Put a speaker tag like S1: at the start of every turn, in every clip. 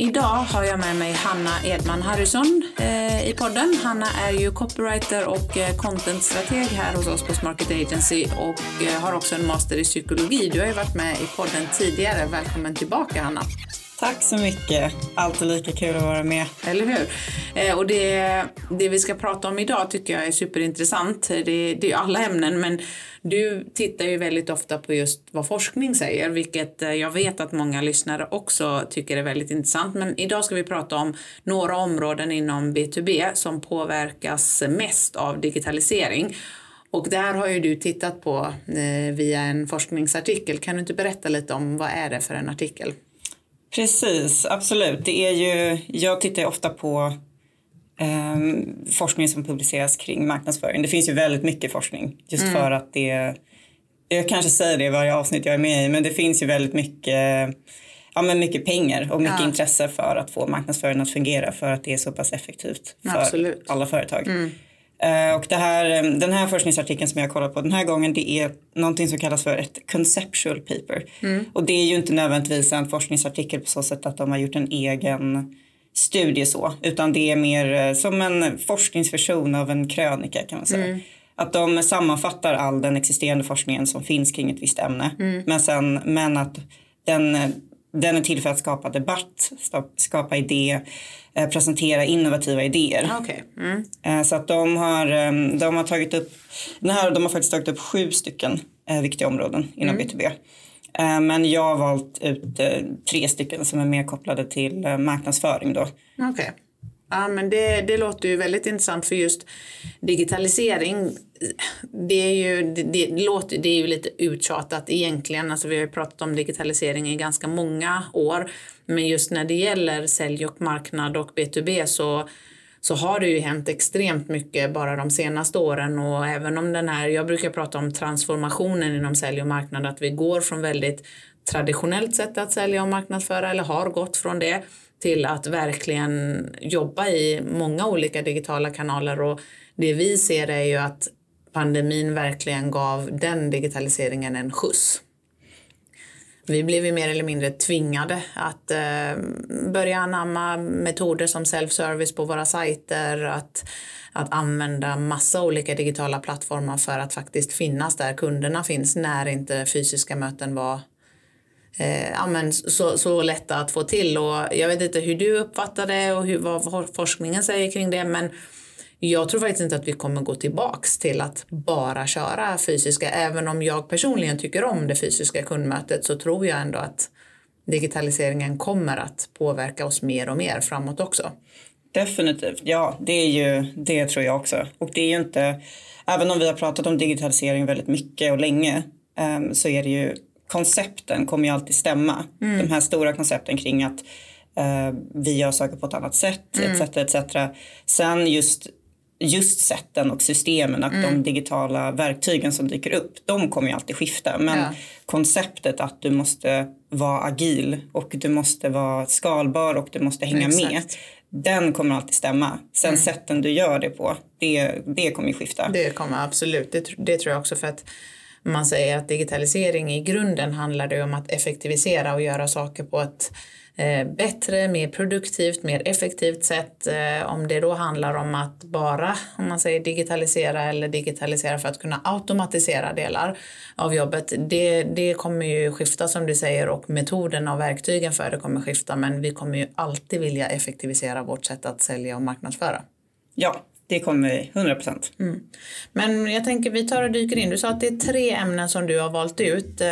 S1: Idag har jag med mig Hanna Edman Harrison eh, i podden. Hanna är ju copywriter och eh, contentstrateg här hos oss på Smarket Agency och eh, har också en master i psykologi. Du har ju varit med i podden tidigare. Välkommen tillbaka Hanna.
S2: Tack så mycket. Alltid lika kul att vara med.
S1: Eller hur? Eh, och det, det vi ska prata om idag tycker jag är superintressant. Det, det är alla ämnen men du tittar ju väldigt ofta på just vad forskning säger vilket eh, jag vet att många lyssnare också tycker är väldigt intressant. Men idag ska vi prata om några områden inom B2B som påverkas mest av digitalisering. Och här har ju du tittat på eh, via en forskningsartikel. Kan du inte berätta lite om vad är det för en artikel?
S2: Precis, absolut. Det är ju, jag tittar ofta på eh, forskning som publiceras kring marknadsföring. Det finns ju väldigt mycket forskning just mm. för att det jag kanske säger det i varje avsnitt jag är med i, men det finns ju väldigt mycket, ja, men mycket pengar och mycket ja. intresse för att få marknadsföringen att fungera för att det är så pass effektivt för Absolut. alla företag. Mm. Uh, och det här, eh, den här forskningsartikeln som jag kollat på den här gången det är någonting som kallas för ett conceptual paper. Mm. Och det är ju inte nödvändigtvis en forskningsartikel på så sätt att de har gjort en egen studie så, utan det är mer eh, som en forskningsversion av en krönika kan man säga. Mm. Att de sammanfattar all den existerande forskningen som finns kring ett visst ämne. Mm. Men, sen, men att den, den är till för att skapa debatt, skapa idé, eh, presentera innovativa idéer.
S1: Okay. Mm.
S2: Eh, så att de har, de har tagit upp, den här, de har faktiskt tagit upp sju stycken viktiga områden inom mm. B2B. Eh, men jag har valt ut eh, tre stycken som är mer kopplade till eh, marknadsföring då.
S1: Okej. Okay. Ja, men det, det låter ju väldigt intressant för just digitalisering. Det är ju, det, det, låter, det är ju lite uttjatat egentligen. Alltså vi har ju pratat om digitalisering i ganska många år. Men just när det gäller sälj och marknad och B2B så så har det ju hänt extremt mycket bara de senaste åren och även om den här, jag brukar prata om transformationen inom sälj och marknad, att vi går från väldigt traditionellt sätt att sälja och marknadsföra eller har gått från det till att verkligen jobba i många olika digitala kanaler och det vi ser är ju att pandemin verkligen gav den digitaliseringen en skjuts. Vi blev ju mer eller mindre tvingade att eh, börja anamma metoder som self-service på våra sajter, att, att använda massa olika digitala plattformar för att faktiskt finnas där kunderna finns när inte fysiska möten var eh, ja, men så, så lätta att få till. Och jag vet inte hur du uppfattar det och hur, vad forskningen säger kring det, men jag tror faktiskt inte att vi kommer gå tillbaks till att bara köra fysiska. Även om jag personligen tycker om det fysiska kundmötet så tror jag ändå att digitaliseringen kommer att påverka oss mer och mer framåt också.
S2: Definitivt, ja det är ju det tror jag också. Och det är ju inte, även om vi har pratat om digitalisering väldigt mycket och länge ehm, så är det ju koncepten kommer ju alltid stämma. Mm. De här stora koncepten kring att uh, vi gör saker på ett annat sätt mm. etc. etc. Sen just just sätten och systemen och mm. de digitala verktygen som dyker upp, de kommer ju alltid skifta. Men ja. konceptet att du måste vara agil och du måste vara skalbar och du måste hänga Exakt. med. Den kommer alltid stämma. Sen mm. sätten du gör det på, det, det kommer ju skifta.
S1: Det kommer absolut, det, det tror jag också för att man säger att digitalisering i grunden handlar det om att effektivisera och göra saker på ett eh, bättre, mer produktivt, mer effektivt sätt. Eh, om det då handlar om att bara, om man säger digitalisera eller digitalisera för att kunna automatisera delar av jobbet, det, det kommer ju skifta som du säger och metoderna och verktygen för det kommer skifta men vi kommer ju alltid vilja effektivisera vårt sätt att sälja och marknadsföra.
S2: Ja, det kommer vi, 100 procent. Mm.
S1: Men jag tänker vi tar och dyker in. Du sa att det är tre ämnen som du har valt ut eh,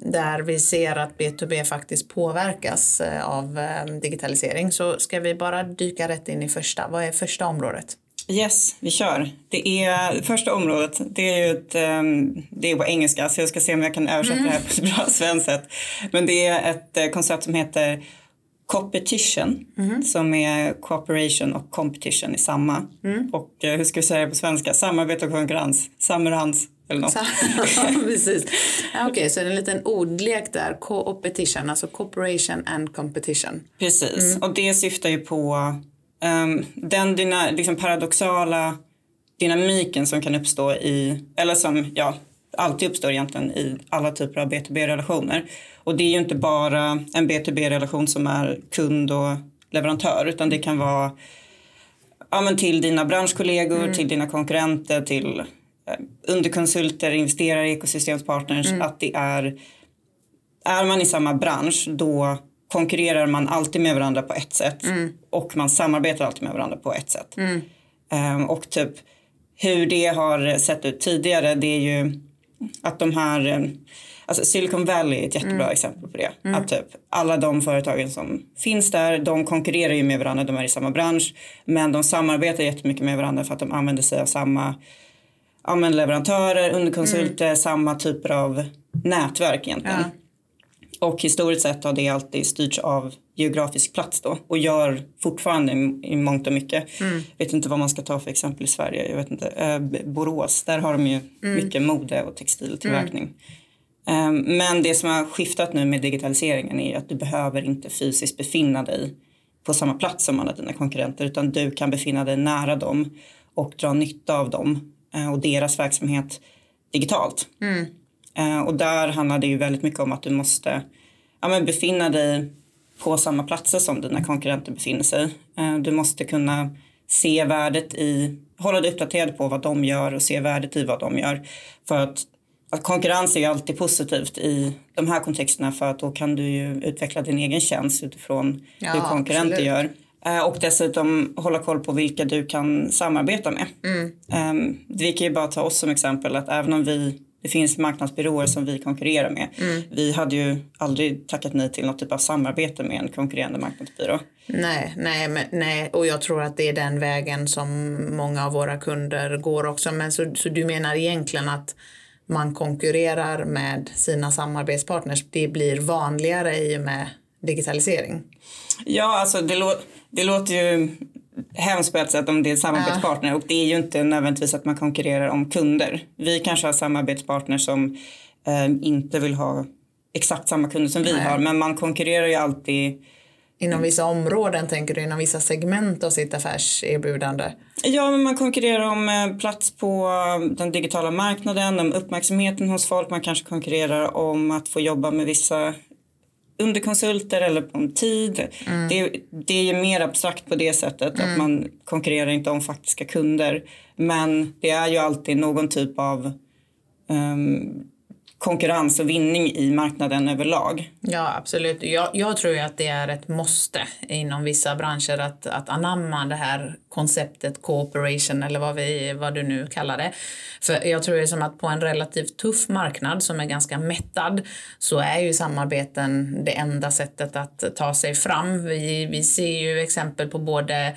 S1: där vi ser att B2B faktiskt påverkas eh, av eh, digitalisering. Så ska vi bara dyka rätt in i första. Vad är första området?
S2: Yes, vi kör. Det är första området. Det är ju ett, um, det är på engelska så jag ska se om jag kan översätta mm. det här på ett bra svenskt sätt. Men det är ett uh, koncept som heter competition mm. som är cooperation och competition i samma. Mm. Och eh, hur ska vi säga det på svenska? Samarbete och konkurrens. Samurans. Eller något.
S1: precis. Okej, okay, så det är en liten ordlek där. Co-opetition, alltså cooperation and competition.
S2: Precis, mm. och det syftar ju på um, den dyna, liksom paradoxala dynamiken som kan uppstå i, eller som ja, alltid uppstår egentligen i alla typer av B2B-relationer. Och det är ju inte bara en B2B-relation som är kund och leverantör utan det kan vara ja, men till dina branschkollegor, mm. till dina konkurrenter, till eh, underkonsulter, investerare, ekosystemspartners. Mm. Att det är, är man i samma bransch då konkurrerar man alltid med varandra på ett sätt mm. och man samarbetar alltid med varandra på ett sätt. Um, och typ hur det har sett ut tidigare det är ju att de här eh, Alltså Silicon Valley är ett jättebra mm. exempel på det. Mm. Att typ alla de företagen som finns där, de konkurrerar ju med varandra, de är i samma bransch. Men de samarbetar jättemycket med varandra för att de använder sig av samma ja, leverantörer, underkonsulter, mm. samma typer av nätverk egentligen. Ja. Och historiskt sett har det alltid styrts av geografisk plats då och gör fortfarande i, i mångt och mycket. Mm. Vet inte vad man ska ta för exempel i Sverige. Jag vet inte. Eh, Borås, där har de ju mm. mycket mode och textiltillverkning. Mm. Ehm, men det som har skiftat nu med digitaliseringen är att du behöver inte fysiskt befinna dig på samma plats som alla dina konkurrenter utan du kan befinna dig nära dem och dra nytta av dem eh, och deras verksamhet digitalt. Mm. Eh, och där handlar det ju väldigt mycket om att du måste ja, men befinna dig på samma platser som dina konkurrenter befinner sig. Eh, du måste kunna se värdet i, hålla dig uppdaterad på vad de gör och se värdet i vad de gör. För att att konkurrens är alltid positivt i de här kontexterna för att då kan du ju utveckla din egen tjänst utifrån ja, hur konkurrenter absolut. gör. Eh, och dessutom hålla koll på vilka du kan samarbeta med. Mm. Um, vi kan ju bara ta oss som exempel att även om vi det finns marknadsbyråer som vi konkurrerar med. Mm. Vi hade ju aldrig tackat nej till något typ av samarbete med en konkurrerande marknadsbyrå.
S1: Nej, nej, men, nej, och jag tror att det är den vägen som många av våra kunder går också. Men så, så du menar egentligen att man konkurrerar med sina samarbetspartners. Det blir vanligare i och med digitalisering.
S2: Ja, alltså det, lå det låter ju hemskt på ett sätt om det är samarbetspartner ja. och det är ju inte nödvändigtvis att man konkurrerar om kunder. Vi kanske har samarbetspartners som eh, inte vill ha exakt samma kunder som vi Nej. har men man konkurrerar ju alltid
S1: Inom vissa områden tänker du, inom vissa segment av sitt affärserbjudande?
S2: Ja, men man konkurrerar om eh, plats på den digitala marknaden, om uppmärksamheten hos folk. Man kanske konkurrerar om att få jobba med vissa underkonsulter eller om tid. Mm. Det, det är ju mer abstrakt på det sättet mm. att man konkurrerar inte om faktiska kunder. Men det är ju alltid någon typ av um, konkurrens och vinning i marknaden överlag.
S1: Ja, absolut. Jag, jag tror ju att det är ett måste inom vissa branscher att, att anamma det här konceptet cooperation eller vad, vi, vad du nu kallar det. För jag tror ju som att på en relativt tuff marknad som är ganska mättad så är ju samarbeten det enda sättet att ta sig fram. Vi, vi ser ju exempel på både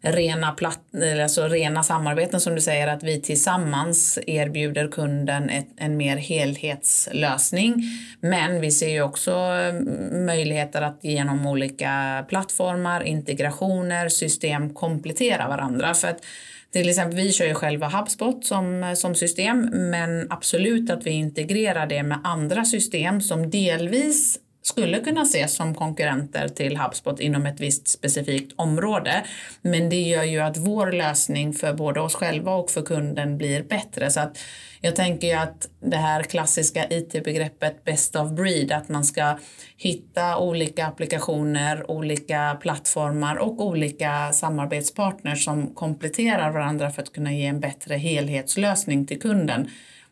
S1: rena, platt, alltså rena samarbeten som du säger att vi tillsammans erbjuder kunden ett, en mer helhetslösning. Men vi ser ju också mm, möjligheter att genom olika plattformar, integrationer, system komplettera varandra. För att till exempel, vi kör ju själva HubSpot som, som system men absolut att vi integrerar det med andra system som delvis skulle kunna ses som konkurrenter till HubSpot inom ett visst specifikt område. Men det gör ju att vår lösning för både oss själva och för kunden blir bättre. Så att jag tänker ju att det här klassiska IT-begreppet best of breed, att man ska hitta olika applikationer, olika plattformar och olika samarbetspartners som kompletterar varandra för att kunna ge en bättre helhetslösning till kunden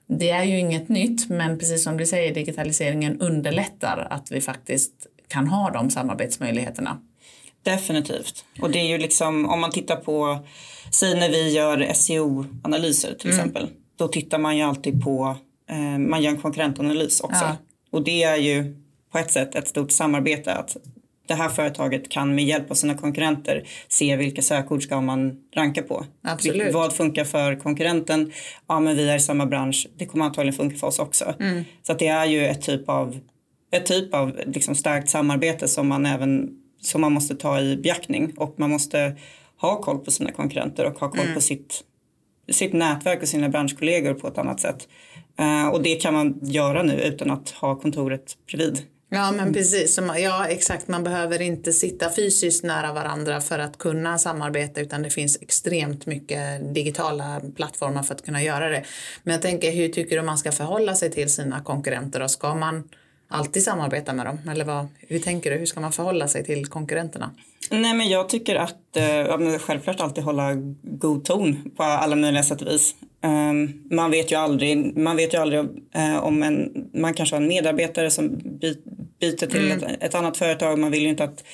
S1: det är ju inget nytt, men precis som du säger, digitaliseringen underlättar att vi faktiskt kan ha de samarbetsmöjligheterna.
S2: Definitivt. Och det är ju liksom, om man tittar på, säg när vi gör SEO-analyser till mm. exempel, då tittar man ju alltid på, eh, man gör en konkurrentanalys också. Ja. Och det är ju på ett sätt ett stort samarbete att det här företaget kan med hjälp av sina konkurrenter se vilka sökord ska man ranka på.
S1: Absolut.
S2: Vad funkar för konkurrenten? Ja, men vi är i samma bransch. Det kommer antagligen funka för oss också. Mm. Så det är ju ett typ av, ett typ av liksom starkt samarbete som man även som man måste ta i beaktning och man måste ha koll på sina konkurrenter och ha koll mm. på sitt sitt nätverk och sina branschkollegor på ett annat sätt. Uh, och det kan man göra nu utan att ha kontoret bredvid.
S1: Ja men precis, ja exakt. Man behöver inte sitta fysiskt nära varandra för att kunna samarbeta utan det finns extremt mycket digitala plattformar för att kunna göra det. Men jag tänker hur tycker du man ska förhålla sig till sina konkurrenter och ska man alltid samarbeta med dem? Eller vad, hur tänker du, hur ska man förhålla sig till konkurrenterna?
S2: Nej men jag tycker att eh, självklart alltid hålla god ton på alla möjliga sätt och vis. Um, man vet ju aldrig, man vet ju aldrig uh, om en, man kanske har en medarbetare som by, byter till mm. ett, ett, annat företag. Man vill ju inte att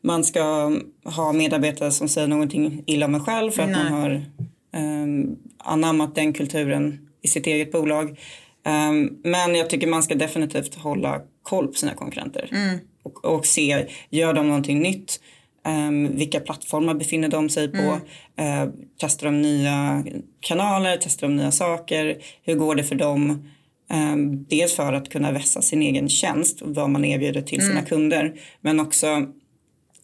S2: man ska ha medarbetare som säger någonting illa om en själv för att Nej. man har um, anammat den kulturen i sitt eget bolag. Um, men jag tycker man ska definitivt hålla koll på sina konkurrenter mm. och, och, se, gör de någonting nytt? Um, vilka plattformar befinner de sig på? Mm. Uh, testar de nya kanaler? Testar de nya saker? Hur går det för dem? Um, dels för att kunna vässa sin egen tjänst och vad man erbjuder till sina mm. kunder. Men också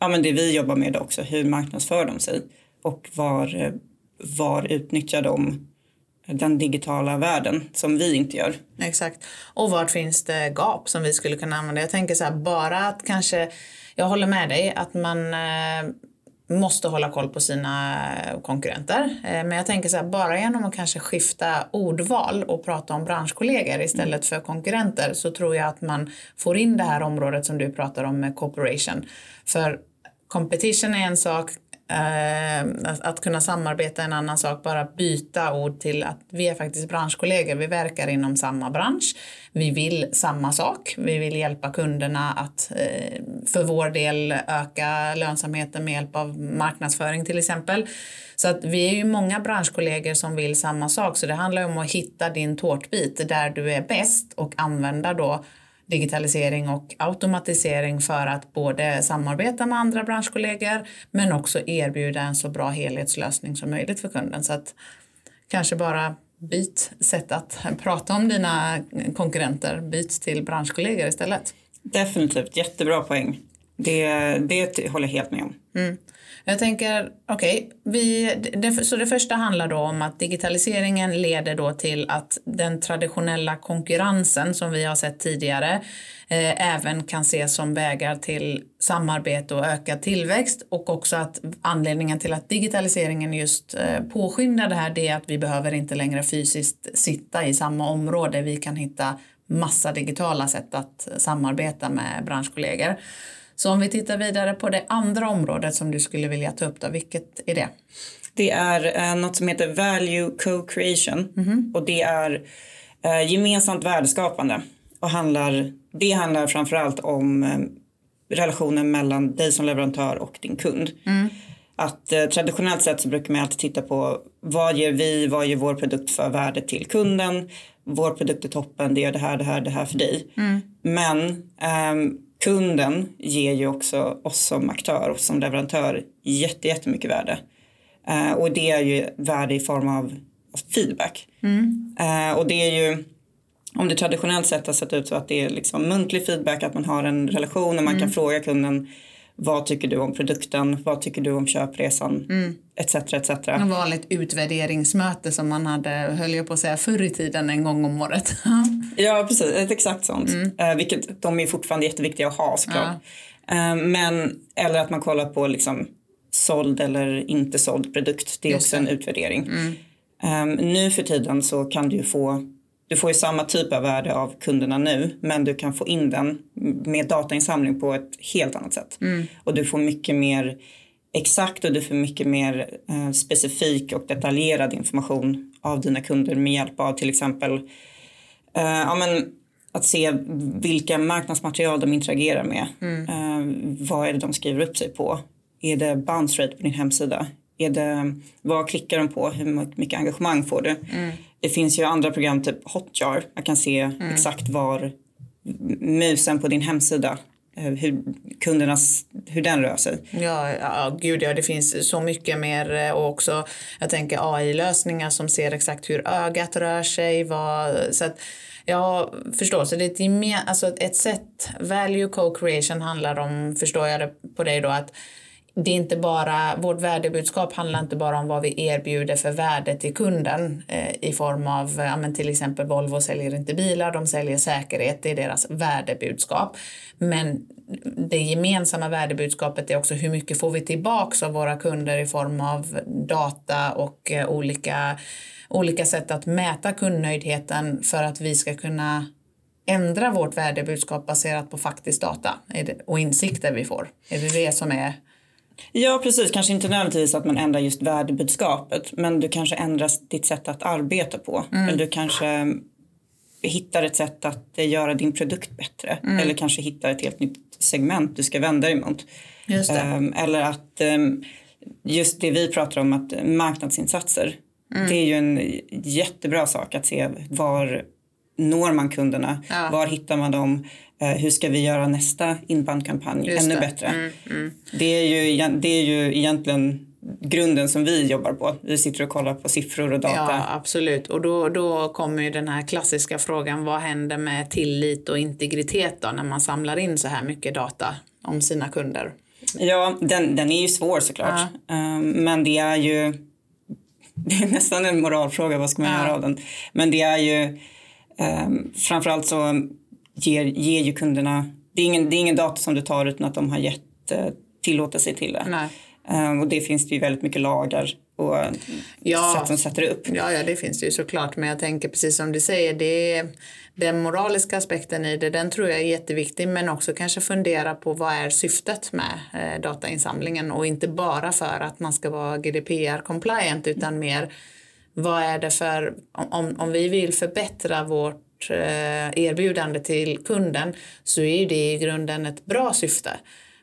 S2: ja, men det vi jobbar med också, hur marknadsför de sig? Och var, var utnyttjar de den digitala världen som vi inte gör.
S1: Exakt. Och vart finns det gap som vi skulle kunna använda? Jag tänker så här, bara att kanske, jag håller med dig att man eh, måste hålla koll på sina konkurrenter. Eh, men jag tänker så här, bara genom att kanske skifta ordval och prata om branschkollegor istället för konkurrenter så tror jag att man får in det här området som du pratar om med cooperation. För competition är en sak, Eh, att kunna samarbeta är en annan sak, bara byta ord till att vi är faktiskt branschkollegor, vi verkar inom samma bransch, vi vill samma sak, vi vill hjälpa kunderna att eh, för vår del öka lönsamheten med hjälp av marknadsföring till exempel. Så att vi är ju många branschkollegor som vill samma sak, så det handlar om att hitta din tårtbit där du är bäst och använda då digitalisering och automatisering för att både samarbeta med andra branschkollegor men också erbjuda en så bra helhetslösning som möjligt för kunden. Så att kanske bara byt sätt att prata om dina konkurrenter, byt till branschkollegor istället.
S2: Definitivt, jättebra poäng. Det, det håller jag helt med om.
S1: Mm. Jag tänker, okej, okay, så det första handlar då om att digitaliseringen leder då till att den traditionella konkurrensen som vi har sett tidigare eh, även kan ses som vägar till samarbete och ökad tillväxt och också att anledningen till att digitaliseringen just eh, påskyndar det här det är att vi behöver inte längre fysiskt sitta i samma område. Vi kan hitta massa digitala sätt att samarbeta med branschkollegor. Så om vi tittar vidare på det andra området som du skulle vilja ta upp då, vilket är det?
S2: Det är eh, något som heter value co-creation mm -hmm. och det är eh, gemensamt värdeskapande och handlar, det handlar framförallt om eh, relationen mellan dig som leverantör och din kund. Mm. Att eh, traditionellt sett så brukar man alltid titta på vad ger vi, vad ger vår produkt för värde till kunden? Vår produkt är toppen, det gör det här, det här, det här för dig. Mm. Men ehm, kunden ger ju också oss som aktör och som leverantör jätte, jättemycket värde. Uh, och det är ju värde i form av feedback. Mm. Uh, och det är ju om det traditionellt sett har sett ut så att det är liksom muntlig feedback, att man har en relation och man mm. kan fråga kunden vad tycker du om produkten? Vad tycker du om köpresan? Mm. Etc. etc.
S1: En vanligt utvärderingsmöte som man hade, höll jag på att säga, förr i tiden en gång om året.
S2: ja, precis. Ett exakt sånt. Mm. Uh, vilket de är fortfarande jätteviktiga att ha såklart. Ja. Uh, men, eller att man kollar på liksom såld eller inte såld produkt. Det är Just också det. en utvärdering. Mm. Um, nu för tiden så kan du ju få du får ju samma typ av värde av kunderna nu men du kan få in den med datainsamling på ett helt annat sätt. Mm. Och du får mycket mer exakt och du får mycket mer eh, specifik och detaljerad information av dina kunder med hjälp av till exempel eh, ja, men, att se vilka marknadsmaterial de interagerar med. Mm. Eh, vad är det de skriver upp sig på? Är det bounce rate på din hemsida? Är det, vad klickar de på? Hur mycket engagemang får du? Mm. Det finns ju andra program, typ Hotjar. Man kan se mm. exakt var musen på din hemsida eh, hur kundernas, hur den rör sig.
S1: Ja, ja, gud ja, det finns så mycket mer eh, och också jag tänker AI-lösningar som ser exakt hur ögat rör sig. Vad, så att, jag förstår, så det är ett, gemen, alltså ett sätt, value co-creation handlar om, förstår jag det på dig då, att det är inte bara, vårt värdebudskap handlar inte bara om vad vi erbjuder för värde till kunden eh, i form av, ja, men till exempel Volvo säljer inte bilar, de säljer säkerhet, det är deras värdebudskap. Men det gemensamma värdebudskapet är också hur mycket får vi tillbaks av våra kunder i form av data och eh, olika, olika sätt att mäta kundnöjdheten för att vi ska kunna ändra vårt värdebudskap baserat på faktisk data och insikter vi får. Är det det som är
S2: Ja, precis. Kanske inte nödvändigtvis att man ändrar just värdebudskapet, men du kanske ändrar ditt sätt att arbeta på. Mm. Eller du kanske hittar ett sätt att göra din produkt bättre. Mm. Eller kanske hittar ett helt nytt segment du ska vända dig mot. Um, eller att um, just det vi pratar om, att marknadsinsatser. Mm. Det är ju en jättebra sak att se var når man kunderna? Ja. Var hittar man dem? Eh, hur ska vi göra nästa inbound-kampanj ännu det. bättre? Mm, mm. Det, är ju, det är ju egentligen grunden som vi jobbar på. Vi sitter och kollar på siffror och data.
S1: Ja, absolut. Och då, då kommer ju den här klassiska frågan, vad händer med tillit och integritet då när man samlar in så här mycket data om sina kunder?
S2: Ja, den, den är ju svår såklart. Ja. Um, men det är ju det är nästan en moralfråga, vad ska man ja. göra av den? Men det är ju um, framförallt så ger, ger ju kunderna, det är, ingen, det är ingen data som du tar utan att de har gett uh, tillåtelse till det. Nej. Um, och det finns det ju väldigt mycket lagar och ja. sätt som sätter upp.
S1: Ja, ja, det finns det ju såklart. Men jag tänker precis som du säger, det är, den moraliska aspekten i det, den tror jag är jätteviktig. Men också kanske fundera på vad är syftet med eh, datainsamlingen och inte bara för att man ska vara GDPR compliant utan mer vad är det för, om, om vi vill förbättra vårt eh, erbjudande till kunden så är det i grunden ett bra syfte.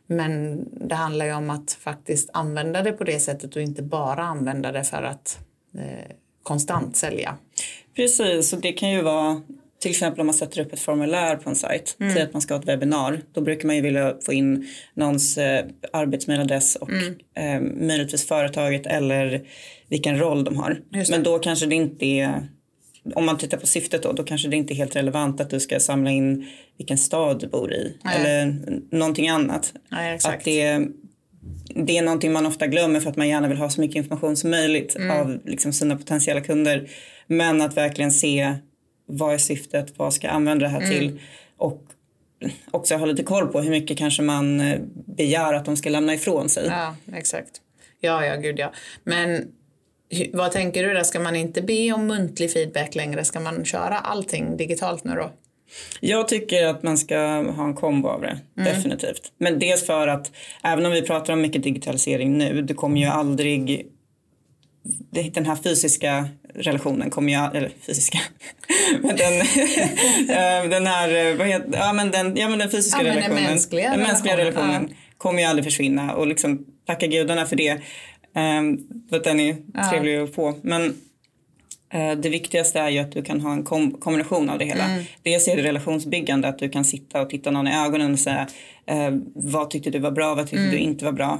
S1: Men det handlar ju om att faktiskt använda det på det sättet och inte bara använda det för att eh, konstant sälja.
S2: Precis, och det kan ju vara till exempel om man sätter upp ett formulär på en sajt, mm. säg att man ska ha ett webbinar, då brukar man ju vilja få in någons eh, arbetsmailadress och mm. eh, möjligtvis företaget eller vilken roll de har. Men då kanske det inte är om man tittar på syftet då, då kanske det inte är helt relevant att du ska samla in vilken stad du bor i Nej. eller någonting annat.
S1: Nej.
S2: Att det, det är någonting man ofta glömmer för att man gärna vill ha så mycket information som möjligt mm. av liksom sina potentiella kunder. Men att verkligen se vad är syftet, vad ska jag använda det här mm. till och också ha lite koll på hur mycket kanske man eh, begär att de ska lämna ifrån sig.
S1: Ja, exakt. Ja, ja, gud ja. Men vad tänker du där, ska man inte be om muntlig feedback längre? Ska man köra allting digitalt nu då?
S2: Jag tycker att man ska ha en kombo av det, mm. definitivt. Men dels för att även om vi pratar om mycket digitalisering nu, det kommer ju aldrig den här fysiska relationen kommer ju, eller fysiska, men den, eh, den här, vad heter, ja men den, ja men den fysiska ja, relationen, den mänskliga, den mänskliga relationen, relationen ja. kommer ju aldrig försvinna och liksom tacka gudarna för det. För att den är ja. trevlig att få. Men uh, det viktigaste är ju att du kan ha en kom kombination av det hela. Mm. Dels är det relationsbyggande, att du kan sitta och titta någon i ögonen och säga uh, vad tyckte du var bra, vad tyckte mm. du inte var bra.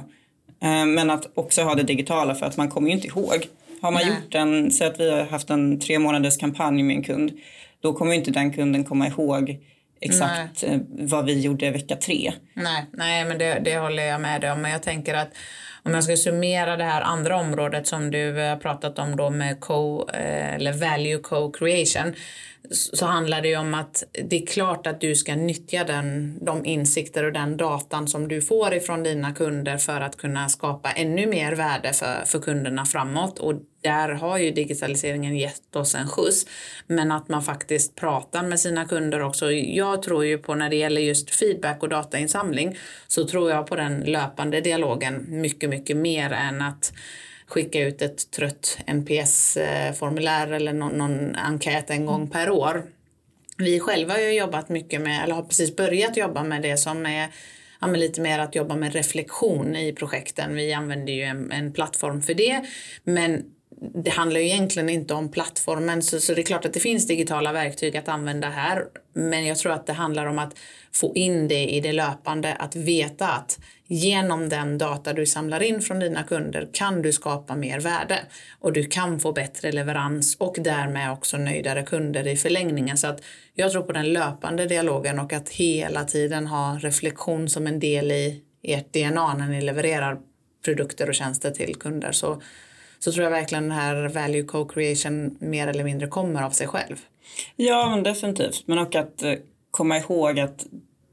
S2: Uh, men att också ha det digitala för att man kommer ju inte ihåg. Har man Nej. gjort en, säg att vi har haft en tre månaders kampanj med en kund, då kommer inte den kunden komma ihåg exakt Nej. vad vi gjorde vecka tre.
S1: Nej, Nej men det, det håller jag med om. Men jag tänker att om jag ska summera det här andra området som du har pratat om då med co eh, eller value co-creation så handlar det ju om att det är klart att du ska nyttja den, de insikter och den datan som du får ifrån dina kunder för att kunna skapa ännu mer värde för, för kunderna framåt och där har ju digitaliseringen gett oss en skjuts. Men att man faktiskt pratar med sina kunder också. Jag tror ju på när det gäller just feedback och datainsamling så tror jag på den löpande dialogen mycket, mycket mer än att skicka ut ett trött NPS-formulär eller någon, någon enkät en gång per år. Vi själva har ju jobbat mycket med, eller har precis börjat jobba med det som är ja, lite mer att jobba med reflektion i projekten. Vi använder ju en, en plattform för det. Men det handlar ju egentligen inte om plattformen. Så, så det är klart att det finns digitala verktyg att använda här. Men jag tror att det handlar om att få in det i det löpande, att veta att genom den data du samlar in från dina kunder kan du skapa mer värde. Och du kan få bättre leverans och därmed också nöjdare kunder i förlängningen. Så att jag tror på den löpande dialogen och att hela tiden ha reflektion som en del i ert DNA när ni levererar produkter och tjänster till kunder. Så, så tror jag verkligen den här value co-creation mer eller mindre kommer av sig själv.
S2: Ja, men definitivt. Men också att eh, komma ihåg att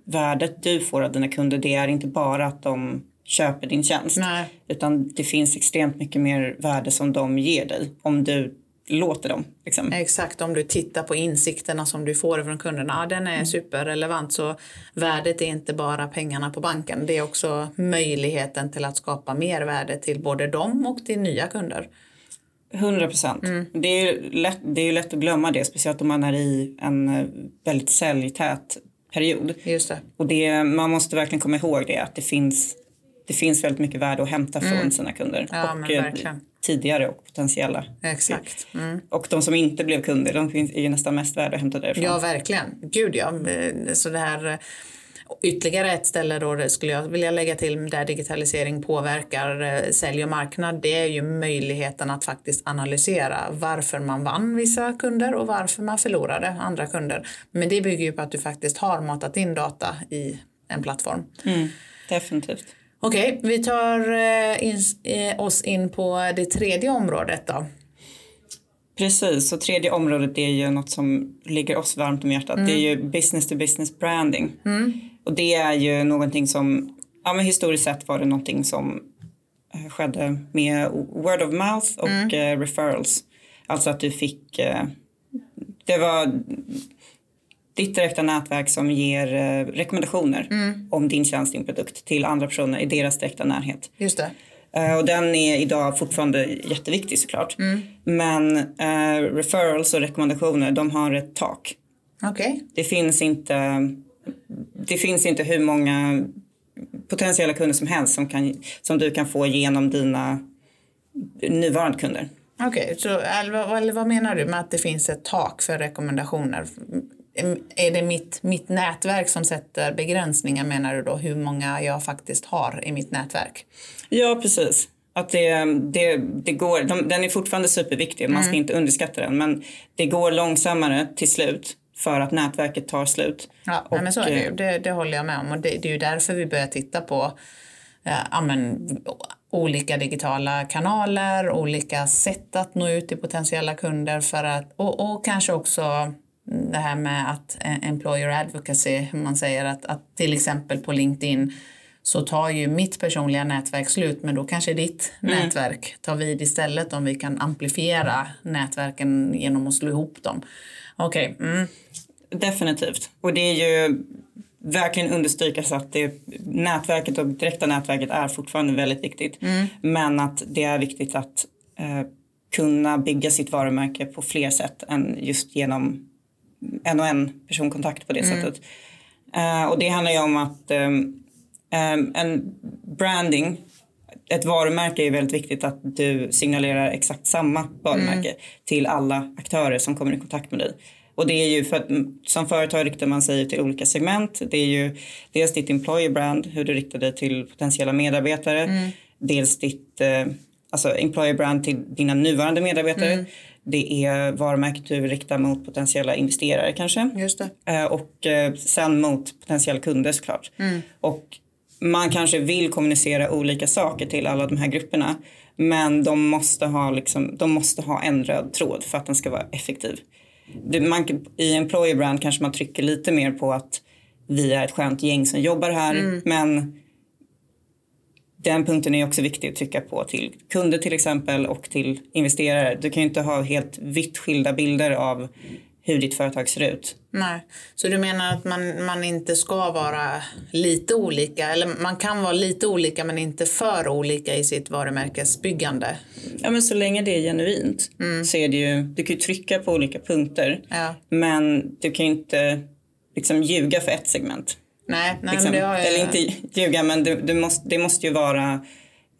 S2: värdet du får av dina kunder det är inte bara att de köper din tjänst.
S1: Nej.
S2: Utan det finns extremt mycket mer värde som de ger dig om du låter dem. Liksom.
S1: Exakt, om du tittar på insikterna som du får från kunderna, ja, den är mm. superrelevant så värdet är inte bara pengarna på banken, det är också möjligheten till att skapa mer värde till både dem och till nya kunder.
S2: 100 procent. Mm. Det, är lätt, det är lätt att glömma det, speciellt om man är i en eh, väldigt säljtät period.
S1: Just det.
S2: Och det, man måste verkligen komma ihåg det, att det finns, det finns väldigt mycket värde att hämta från mm. sina kunder.
S1: Ja,
S2: och eh, tidigare och potentiella.
S1: Exakt.
S2: Mm. Och de som inte blev kunder, de är ju nästan mest värda att hämta därifrån.
S1: Ja, verkligen. Gud ja. Så det här Ytterligare ett ställe då skulle jag vilja lägga till där digitalisering påverkar eh, sälj och marknad det är ju möjligheten att faktiskt analysera varför man vann vissa kunder och varför man förlorade andra kunder. Men det bygger ju på att du faktiskt har matat in data i en plattform.
S2: Mm, definitivt.
S1: Okej, okay, vi tar eh, in, eh, oss in på det tredje området då.
S2: Precis, och tredje området är ju något som ligger oss varmt om hjärtat. Mm. Det är ju business to business branding.
S1: Mm.
S2: Och det är ju någonting som, ja men historiskt sett var det någonting som eh, skedde med word of mouth och mm. referrals. Alltså att du fick, det var ditt direkta nätverk som ger uh, rekommendationer
S1: mm.
S2: om din tjänst, din produkt till andra personer i deras direkta närhet.
S1: Just det.
S2: Och den är idag fortfarande jätteviktig såklart.
S1: Mm.
S2: Men referrals och rekommendationer, de har ett tak.
S1: Okay.
S2: Det finns inte det finns inte hur många potentiella kunder som helst som, kan, som du kan få genom dina nuvarande kunder.
S1: Okej, okay, så eller, eller vad menar du med att det finns ett tak för rekommendationer? Är det mitt, mitt nätverk som sätter begränsningar menar du då, hur många jag faktiskt har i mitt nätverk?
S2: Ja, precis. Att det, det, det går, de, den är fortfarande superviktig, man ska mm. inte underskatta den, men det går långsammare till slut för att nätverket tar slut.
S1: Ja, och, men så är det, ju. Eh, det, det håller jag med om och det, det är ju därför vi börjar titta på eh, amen, olika digitala kanaler, olika sätt att nå ut till potentiella kunder för att, och, och kanske också det här med att eh, employer advocacy, man säger att, att till exempel på LinkedIn så tar ju mitt personliga nätverk slut men då kanske ditt mm. nätverk tar vid istället om vi kan amplifiera nätverken genom att slå ihop dem. Okej. Okay. Mm.
S2: Definitivt. Och det är ju verkligen understrykas att det, nätverket och direkta nätverket är fortfarande väldigt viktigt.
S1: Mm.
S2: Men att det är viktigt att eh, kunna bygga sitt varumärke på fler sätt än just genom en och en personkontakt på det mm. sättet. Eh, och det handlar ju om att eh, en branding ett varumärke är väldigt viktigt att du signalerar exakt samma varumärke mm. till alla aktörer som kommer i kontakt med dig. Och det är ju för att som företag riktar man sig till olika segment. Det är ju dels ditt employer brand, hur du riktar dig till potentiella medarbetare.
S1: Mm.
S2: Dels ditt eh, alltså employer brand till dina nuvarande medarbetare. Mm. Det är varumärket du riktar mot potentiella investerare kanske.
S1: Just det.
S2: Eh, och eh, sen mot potentiella kunder såklart.
S1: Mm.
S2: Och man kanske vill kommunicera olika saker till alla de här grupperna. Men de måste ha, liksom, de måste ha en röd tråd för att den ska vara effektiv. Det, man, I employer brand kanske man trycker lite mer på att vi är ett skönt gäng som jobbar här.
S1: Mm.
S2: Men den punkten är också viktig att trycka på till kunder till exempel och till investerare. Du kan ju inte ha helt vitt skilda bilder av hur ditt företag ser ut.
S1: Nej, så du menar att man, man inte ska vara lite olika, eller man kan vara lite olika men inte för olika i sitt varumärkesbyggande?
S2: Ja, men så länge det är genuint
S1: mm.
S2: så är det ju, du kan ju trycka på olika punkter
S1: ja.
S2: men du kan ju inte liksom ljuga för ett segment.
S1: Nej, nej
S2: liksom,
S1: men det har jag...
S2: Eller inte ljuga men du, du måste, det måste ju vara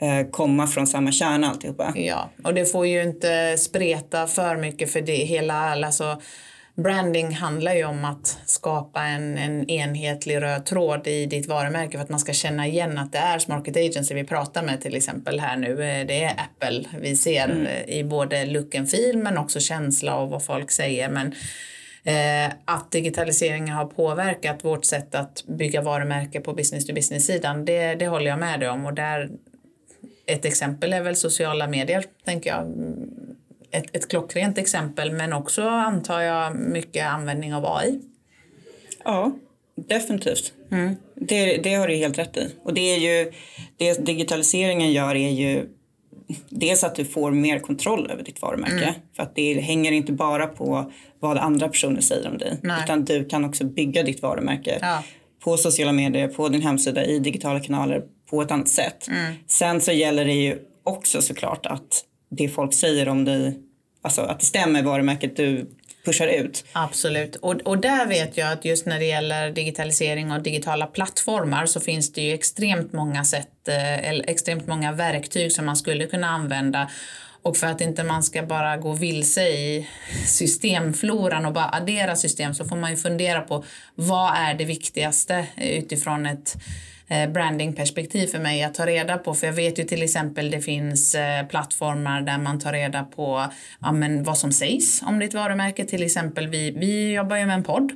S2: eh, komma från samma kärna alltihopa.
S1: Ja, och det får ju inte spreta för mycket för det hela, alltså Branding handlar ju om att skapa en, en enhetlig röd tråd i ditt varumärke för att man ska känna igen att det är Smarket Agency vi pratar med till exempel här nu. Eh, det är Apple vi ser mm. Eh, i både look and feel men också känsla och vad folk säger. Men eh, att digitaliseringen har påverkat vårt sätt att bygga varumärke på business to business-sidan, det, det håller jag med dig om och där ett exempel är väl sociala medier, tänker jag. Ett, ett klockrent exempel, men också antar jag mycket användning av AI.
S2: Ja, definitivt. Mm. Det, det har du helt rätt i. Och det är ju, det digitaliseringen gör är ju dels att du får mer kontroll över ditt varumärke. Mm. För att det hänger inte bara på vad andra personer säger om dig. Nej. Utan du kan också bygga ditt varumärke ja. på sociala medier, på din hemsida, i digitala kanaler på ett annat sätt. Mm. Sen så gäller det ju också såklart att det folk säger om dig, alltså att det stämmer varumärket du pushar ut.
S1: Absolut, och, och där vet jag att just när det gäller digitalisering och digitala plattformar så finns det ju extremt många sätt, eh, eller extremt många verktyg som man skulle kunna använda och för att inte man ska bara gå vilse i systemfloran och bara addera system så får man ju fundera på vad är det viktigaste utifrån ett eh, brandingperspektiv för mig att ta reda på. För jag vet ju till exempel det finns eh, plattformar där man tar reda på ja, men vad som sägs om ditt varumärke. Till exempel vi, vi jobbar ju med en podd.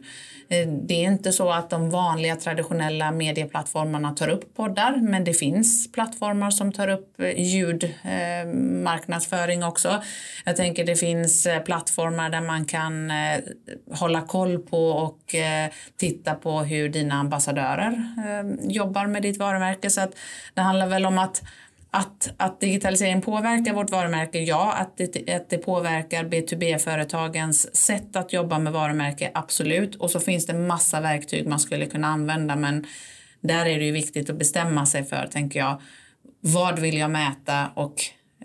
S1: Eh, det är inte så att de vanliga traditionella medieplattformarna tar upp poddar men det finns plattformar som tar upp eh, ljudmarknadsföring eh, också. Jag tänker det finns plattformar där man kan hålla koll på och titta på hur dina ambassadörer jobbar med ditt varumärke. Så att det handlar väl om att att, att digitaliseringen påverkar vårt varumärke, ja. Att det, att det påverkar B2B-företagens sätt att jobba med varumärke, absolut. Och så finns det massa verktyg man skulle kunna använda men där är det ju viktigt att bestämma sig för, tänker jag, vad vill jag mäta och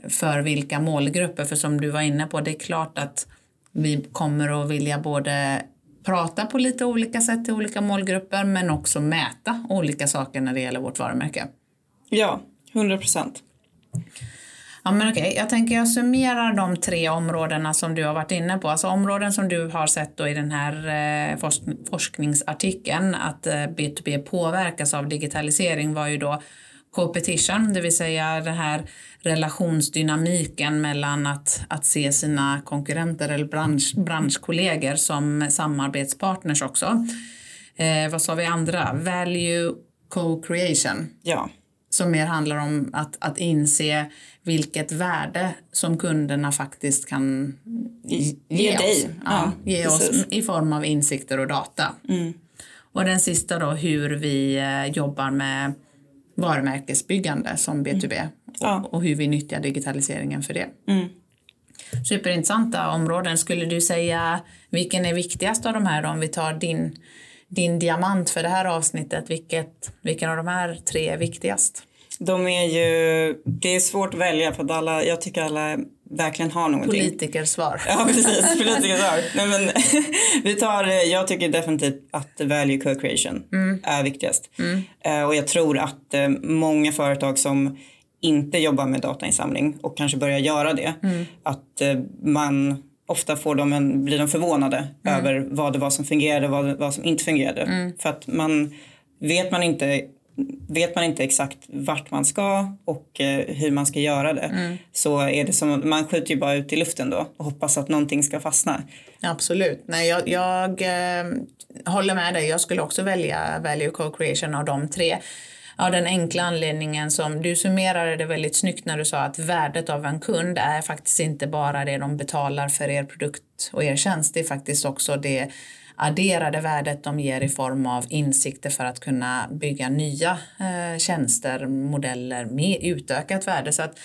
S1: för vilka målgrupper? För som du var inne på, det är klart att vi kommer att vilja både prata på lite olika sätt till olika målgrupper men också mäta olika saker när det gäller vårt varumärke.
S2: Ja, 100 procent.
S1: Ja, men okej, jag tänker jag summerar de tre områdena som du har varit inne på. Alltså områden som du har sett då i den här eh, forsk forskningsartikeln att eh, B2B påverkas av digitalisering var ju då competition, det vill säga den här relationsdynamiken mellan att, att se sina konkurrenter eller bransch, branschkollegor som samarbetspartners också. Eh, vad sa vi andra? Value co-creation.
S2: Ja.
S1: Som mer handlar om att, att inse vilket värde som kunderna faktiskt kan ge, ge oss. Ja, ja, ge oss i form av insikter och data. Mm. Och den sista då hur vi eh, jobbar med varumärkesbyggande som B2B mm. ja. och, och, hur vi nyttjar digitaliseringen för det. Mm. Superintressanta områden. Skulle du säga vilken är viktigast av de här då, om vi tar din, din diamant för det här avsnittet? Vilket, vilken av de här tre är viktigast?
S2: De är ju, det är svårt att välja för att alla, jag tycker alla verkligen har någonting.
S1: Politikersvar.
S2: Ja precis, politikersvar. Nej, men, vi tar, jag tycker definitivt att value co-creation mm. är viktigast. Mm. Uh, och jag tror att uh, många företag som inte jobbar med datainsamling och kanske börjar göra det, mm. att uh, man ofta får de en, blir de förvånade mm. över vad det var som fungerade och vad, vad som inte fungerade. Mm. För att man vet man inte vet man inte exakt vart man ska och eh, hur man ska göra det mm. så är det som man skjuter ju bara ut i luften då och hoppas att någonting ska fastna.
S1: Absolut. Nej, jag, jag eh, håller med dig. Jag skulle också välja value co-creation av de tre. Av den enkla anledningen som du summerade det väldigt snyggt när du sa att värdet av en kund är faktiskt inte bara det de betalar för er produkt och er tjänst. Det är faktiskt också det adderade värdet de ger i form av insikter för att kunna bygga nya eh, tjänster, modeller med utökat värde. Så att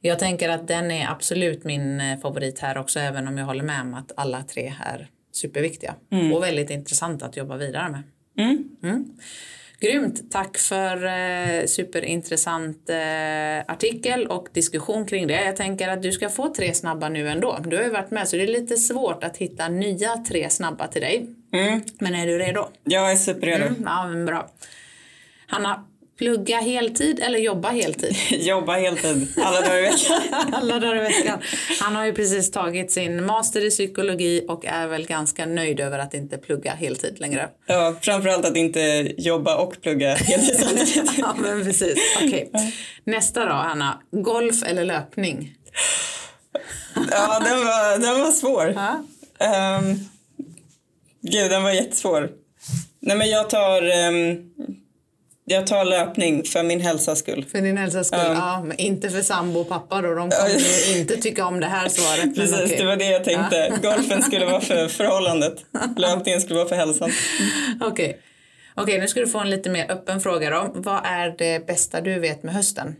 S1: jag tänker att den är absolut min eh, favorit här också, även om jag håller med om att alla tre är superviktiga mm. och väldigt intressanta att jobba vidare med. Mm. Mm. Grymt! Tack för eh, superintressant eh, artikel och diskussion kring det. Jag tänker att du ska få tre snabba nu ändå. Du har ju varit med så det är lite svårt att hitta nya tre snabba till dig. Mm. Men är du redo?
S2: Jag är superredo. Mm,
S1: ja, bra. Hanna, Plugga heltid eller jobba heltid?
S2: jobba heltid, alla dagar i veckan.
S1: alla dagar i veckan. Han har ju precis tagit sin master i psykologi och är väl ganska nöjd över att inte plugga heltid längre.
S2: Ja, framförallt att inte jobba och plugga heltid
S1: ja, men precis. Okay. Nästa då, Hanna. Golf eller löpning?
S2: ja, den var, den var svår. Ja. Um, gud, den var jättesvår. Nej, men jag tar... Um, Jag tar löpning för min hälsas skull.
S1: För din hälsas skull? Ja. ja. men inte för sambo och pappa då. De kommer ju inte tycka om det här svaret.
S2: Precis, okay. det var det jag tänkte. Ja. Golfen skulle vara för förhållandet. Löpningen skulle vara för hälsan.
S1: Okej. Okay. Okej, okay, nu ska du få en lite mer öppen fråga då. Vad är det bästa du vet med hösten?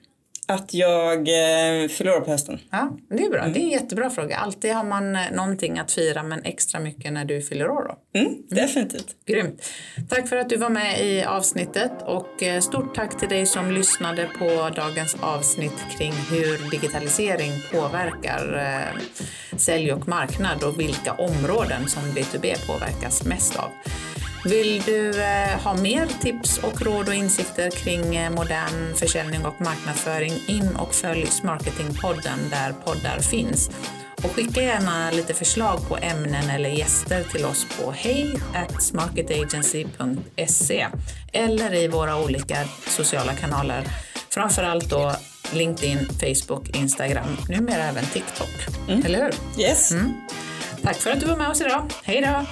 S2: Att jag eh, fyller år på hösten.
S1: Ja, det är bra. Mm. Det är en jättebra fråga. Alltid har man eh, någonting att fira men extra mycket när du fyller år
S2: då. Mm, definitivt.
S1: Mm. Grymt. Tack för att du var med i avsnittet och eh, stort tack till dig som lyssnade på dagens avsnitt kring hur digitalisering påverkar eh, sälj och marknad och vilka områden som B2B påverkas mest av. Vill du eh, ha mer tips och råd och insikter kring eh, modern försäljning och marknadsföring in och följ Smarketingpodden där poddar finns. Och skicka gärna lite förslag på ämnen eller gäster till oss på hej smarketagency.se eller i våra olika sociala kanaler. Framförallt då LinkedIn, Facebook, Instagram, numera även TikTok. Mm. Eller hur?
S2: Yes. Mm.
S1: Tack för att du var med oss idag. Hej då!